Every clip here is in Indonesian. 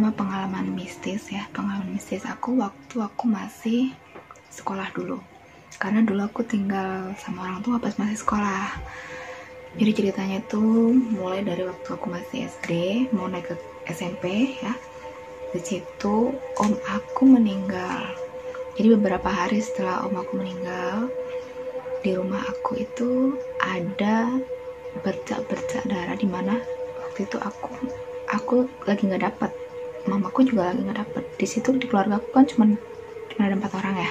terutama pengalaman mistis ya, pengalaman mistis aku waktu aku masih sekolah dulu. Karena dulu aku tinggal sama orang tua pas masih sekolah. Jadi ceritanya tuh mulai dari waktu aku masih SD, mau naik ke SMP ya. Di situ om aku meninggal jadi beberapa hari setelah om aku meninggal di rumah aku itu ada bercak-bercak darah di mana waktu itu aku aku lagi nggak dapat mamaku juga lagi nggak dapat di situ di keluarga aku kan cuma cuma ada empat orang ya.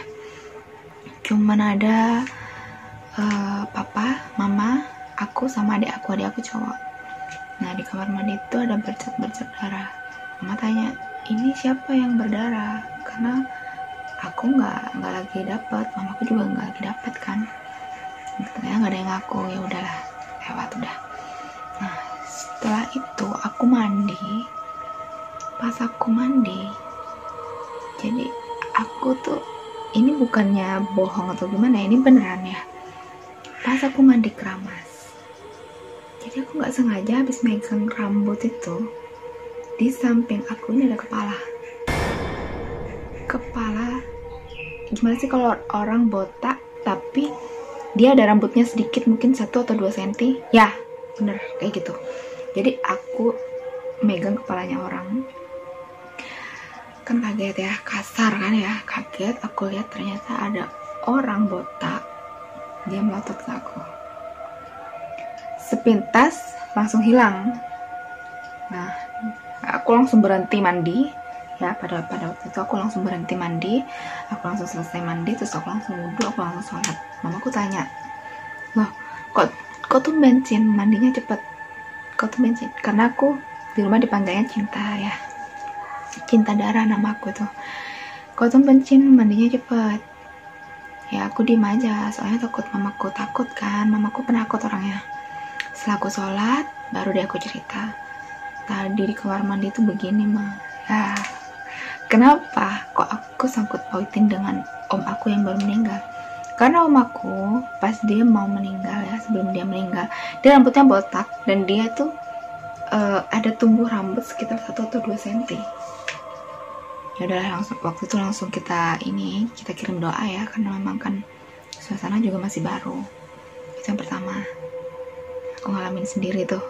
Cuman ada uh, papa mama aku sama adik aku. Adik aku cowok. Nah di kamar mandi itu ada bercak-bercak darah. Mama tanya ini siapa yang berdarah? Karena aku nggak nggak lagi dapat mamaku juga nggak lagi dapat kan. Ternyata nggak ada yang ngaku. Ya udahlah lewat udah. Nah setelah itu aku mandi pas aku mandi. Jadi aku tuh ini bukannya bohong atau gimana ini beneran ya. Pas aku mandi keramas. Jadi aku nggak sengaja habis megang rambut itu di samping aku ini ada kepala. Kepala gimana sih kalau orang botak tapi dia ada rambutnya sedikit mungkin satu atau dua senti? Ya bener kayak gitu. Jadi aku megang kepalanya orang kan kaget ya kasar kan ya kaget. Aku lihat ternyata ada orang botak. Dia melotot ke aku. Sepintas langsung hilang. Nah aku langsung berhenti mandi. Ya pada pada waktu itu aku langsung berhenti mandi. Aku langsung selesai mandi terus aku langsung wudhu aku langsung sholat. Mamaku tanya loh kok kok tuh bensin mandinya cepet. Kok tuh bensin karena aku di rumah dipanggilnya cinta ya cinta darah nama aku tuh. Kok tuh bensin mandinya cepet. Ya aku diem aja soalnya takut mamaku takut kan. Mamaku penakut orangnya. Setelah aku sholat baru dia aku cerita. Tadi di kamar mandi itu begini mah ya Kenapa kok aku sangkut pautin dengan om aku yang baru meninggal? Karena om aku pas dia mau meninggal ya sebelum dia meninggal dia rambutnya botak dan dia tuh uh, ada tumbuh rambut sekitar 1 atau 2 cm. Ya udah langsung waktu itu langsung kita ini kita kirim doa ya karena memang kan suasana juga masih baru. Itu yang pertama. Aku ngalamin sendiri tuh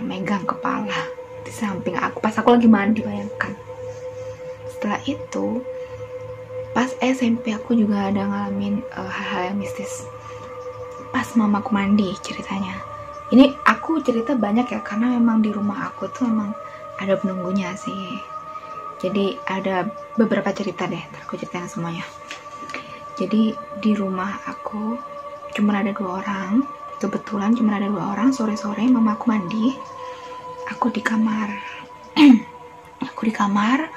megang kepala di samping aku. Pas aku lagi mandi bayangkan. Setelah itu pas SMP aku juga ada ngalamin eh, hal-hal yang mistis. Pas mamaku mandi ceritanya. Ini aku cerita banyak ya karena memang di rumah aku tuh memang ada penunggunya sih jadi ada beberapa cerita deh aku ceritain semuanya. Jadi di rumah aku cuma ada dua orang. Kebetulan cuma ada dua orang. Sore-sore mamaku mandi. Aku di kamar. Aku di kamar.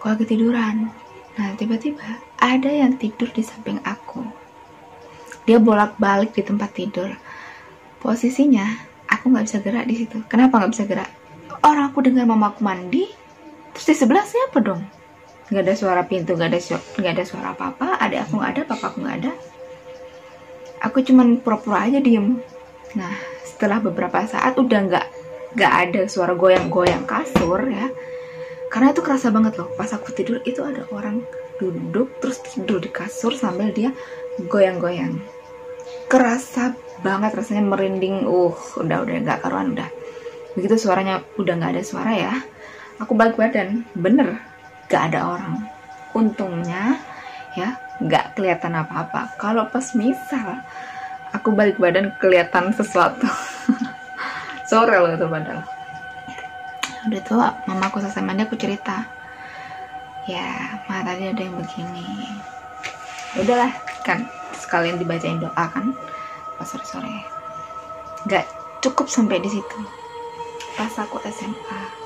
Aku lagi tiduran. Nah tiba-tiba ada yang tidur di samping aku. Dia bolak-balik di tempat tidur. Posisinya aku nggak bisa gerak di situ. Kenapa nggak bisa gerak? Orang aku dengar mamaku mandi terus di sebelah siapa dong? Nggak ada suara pintu nggak ada nggak ada suara apa apa ada aku nggak ada papa aku nggak ada. Aku cuman pura-pura aja diem. Nah setelah beberapa saat udah nggak nggak ada suara goyang-goyang kasur ya. Karena itu kerasa banget loh pas aku tidur itu ada orang duduk terus tidur di kasur sambil dia goyang-goyang. Kerasa banget rasanya merinding. Uh udah udah nggak karuan udah. Begitu suaranya udah nggak ada suara ya aku balik badan. Bener. Gak ada orang. Untungnya ya nggak kelihatan apa-apa. Kalau pas misal aku balik badan kelihatan sesuatu. Sore loh itu padahal. Udah tua mamaku selesai mandi aku cerita. Ya ma tadi ada yang begini. Udahlah kan sekalian dibacain doa kan pas sore sore nggak cukup sampai di situ. Pas aku SMA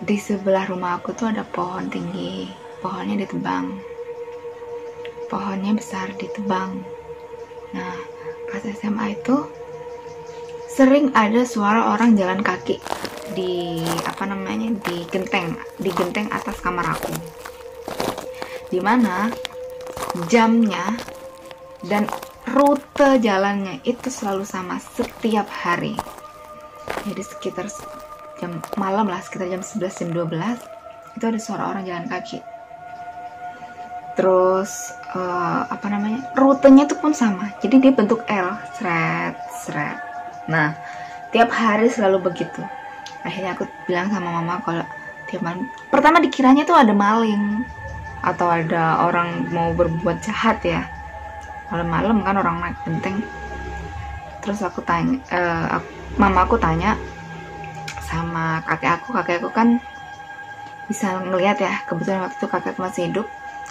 di sebelah rumah aku tuh ada pohon tinggi. Pohonnya ditebang. Pohonnya besar ditebang. Nah pas SMA itu sering ada suara orang jalan kaki di apa namanya di genteng di genteng atas kamar aku. Di mana jamnya dan rute jalannya itu selalu sama setiap hari. Jadi sekitar jam malam lah sekitar jam 11 jam 12 itu ada suara orang jalan kaki. Terus uh, apa namanya rutenya itu pun sama. Jadi dia bentuk L seret seret nah tiap hari selalu begitu. Akhirnya aku bilang sama mama kalau tiap malam pertama dikiranya tuh ada maling atau ada orang mau berbuat jahat ya. Malam-malam kan orang naik genteng. Terus aku tanya uh, aku, mama aku tanya sama kakek aku. Kakek aku kan bisa ngelihat ya kebetulan waktu itu kakek masih hidup.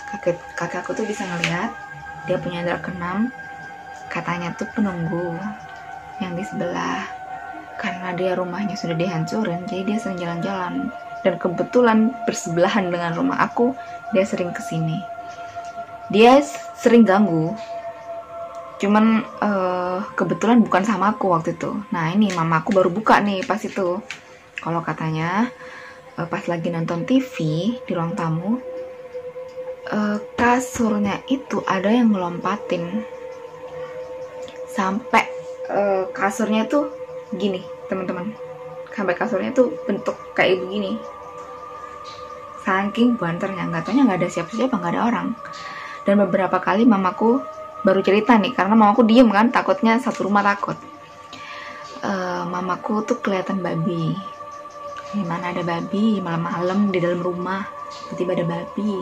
Kakek kakek aku tuh bisa ngelihat dia punya indera keenam katanya tuh penunggu yang di sebelah. Karena dia rumahnya sudah dihancurin jadi dia sering jalan-jalan. Dan kebetulan bersebelahan dengan rumah aku dia sering ke sini dia sering ganggu. Cuman uh, kebetulan bukan sama aku waktu itu. Nah ini mama aku baru buka nih pas itu kalau katanya uh, pas lagi nonton TV di ruang tamu uh, kasurnya itu ada yang ngelompatin sampai uh, kasurnya tuh gini teman-teman. Sampai kasurnya tuh bentuk kayak begini. Saking banternya nggak tanya nggak ada siapa-siapa nggak ada orang. Dan beberapa kali mamaku baru cerita nih karena mamaku diem kan takutnya satu rumah takut. Uh, mamaku tuh kelihatan babi mana ada babi malam-malam di dalam rumah tiba-tiba ada babi.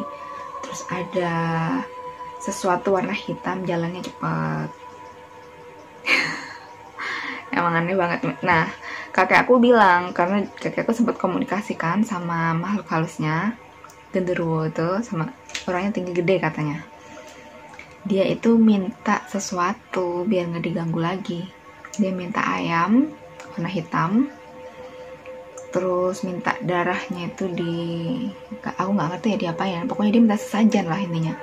Terus ada sesuatu warna hitam jalannya cepat. Emang aneh banget. Nah kakek aku bilang karena kakek aku sempat komunikasikan sama makhluk halusnya genderuwo itu sama orangnya tinggi gede katanya. Dia itu minta sesuatu biar nggak diganggu lagi. Dia minta ayam warna hitam terus minta darahnya itu di aku nggak ngerti ya diapain pokoknya dia minta sesajen lah intinya.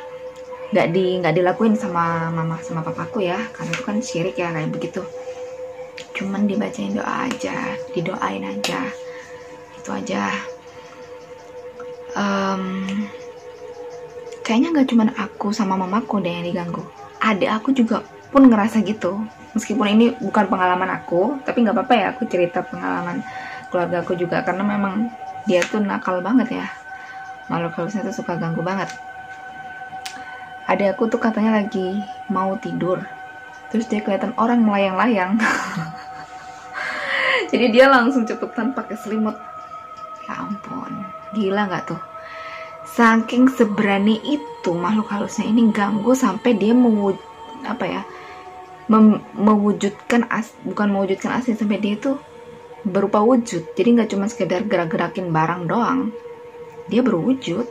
Nggak di nggak dilakuin sama mama sama papaku ya karena itu kan syirik ya kayak begitu. Cuman dibacain doa aja didoain aja. Itu aja. Um, kayaknya nggak cuman aku sama mamaku deh yang diganggu. Adik aku juga pun ngerasa gitu. Meskipun ini bukan pengalaman aku tapi nggak apa-apa ya aku cerita pengalaman keluarga aku juga karena memang dia tuh nakal banget ya. Makhluk halusnya tuh suka ganggu banget. Ada aku tuh katanya lagi mau tidur. Terus dia kelihatan orang melayang-layang. Jadi dia langsung cepetan pakai selimut. Ya ampun gila nggak tuh? Saking seberani itu makhluk halusnya ini ganggu sampai dia mau apa ya mem mewujudkan as bukan mewujudkan asli sampai dia tuh berupa wujud. Jadi nggak cuma sekedar gerak-gerakin barang doang. Dia berwujud.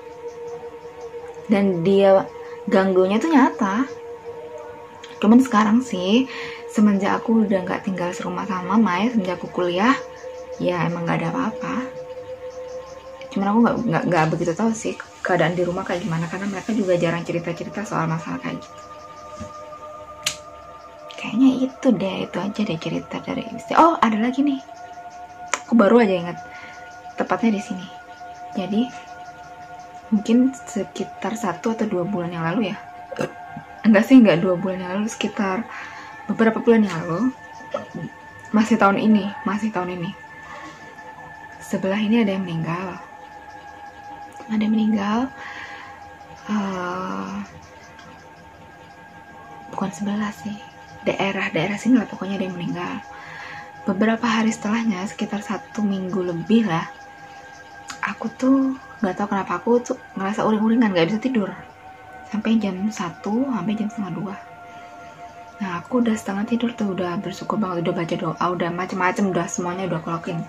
Dan dia ganggunya tuh nyata. Cuman sekarang sih semenjak aku udah nggak tinggal serumah sama mama ya semenjak aku kuliah ya emang nggak ada apa-apa. Cuman aku nggak nggak nggak begitu tahu sih keadaan di rumah kayak gimana karena mereka juga jarang cerita-cerita soal masalah kayak gitu. Kayaknya itu deh itu aja deh cerita dari istri oh ada lagi nih aku baru aja ingat. Tepatnya di sini. Jadi mungkin sekitar satu atau dua bulan yang lalu ya. Enggak sih enggak. Dua bulan yang lalu sekitar beberapa bulan yang lalu. Masih tahun ini masih tahun ini. Sebelah ini ada yang meninggal. Ada yang meninggal. Uh, bukan sebelah sih. Daerah daerah sini lah pokoknya ada yang meninggal beberapa hari setelahnya sekitar satu minggu lebih lah aku tuh nggak tahu kenapa aku tuh ngerasa uring-uringan nggak bisa tidur. Sampai jam satu sampai jam setengah dua. Nah aku udah setengah tidur tuh udah bersyukur banget udah baca doa udah macem-macem udah semuanya udah kelokin.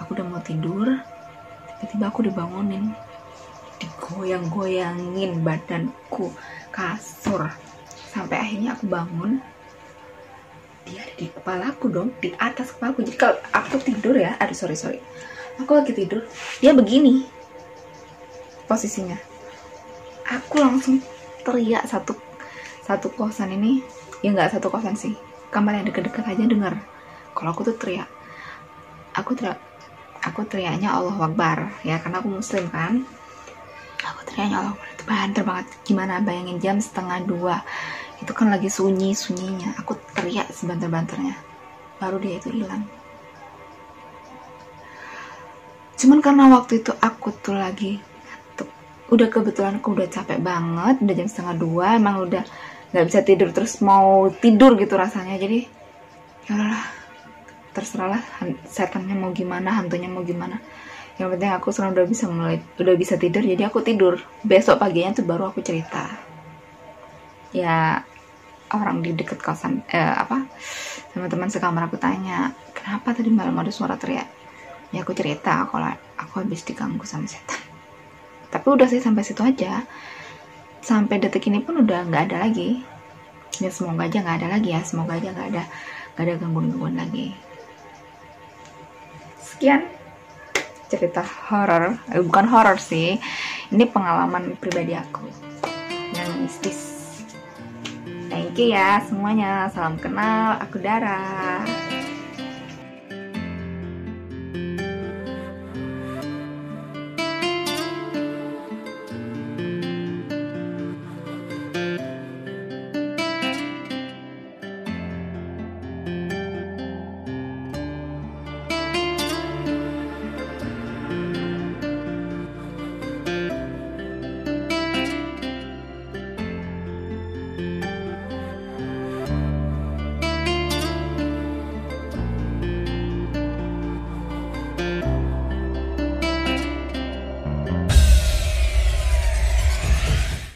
Aku udah mau tidur tiba-tiba aku dibangunin digoyang-goyangin badanku kasur. Sampai akhirnya aku bangun dia ada di kepalaku dong di atas kepalaku jadi kalau aku tidur ya aduh sorry sorry. Aku lagi tidur dia begini posisinya. Aku langsung teriak satu satu kosan ini. Ya nggak satu kosan sih kamar yang deket-deket aja dengar kalau aku tuh teriak aku teriak aku teriaknya Allah Akbar ya karena aku muslim kan. Aku teriaknya Allah Akbar banter banget. Gimana bayangin jam setengah dua itu kan lagi sunyi sunyinya aku teriak sebanter-banternya baru dia itu hilang. Cuman karena waktu itu aku tuh lagi udah kebetulan aku udah capek banget. Udah jam setengah dua emang udah nggak bisa tidur. Terus mau tidur gitu rasanya. Jadi ya udahlah. Terserahlah setannya mau gimana hantunya mau gimana. Yang penting aku sekarang udah bisa mulai udah bisa tidur. Jadi aku tidur. Besok paginya tuh baru aku cerita. Ya orang di deket kosan eh, apa teman-teman sekamar aku tanya kenapa tadi malam ada suara teriak? Ya aku cerita kalau aku habis diganggu sama setan. Tapi udah sih sampai situ aja. Sampai detik ini pun udah nggak ada lagi. Ya semoga aja nggak ada lagi ya. Semoga aja nggak ada nggak ada gangguan-gangguan lagi. Sekian cerita horor. Eh, bukan horor sih. Ini pengalaman pribadi aku. Yang mistis thank you ya semuanya. Salam kenal aku Dara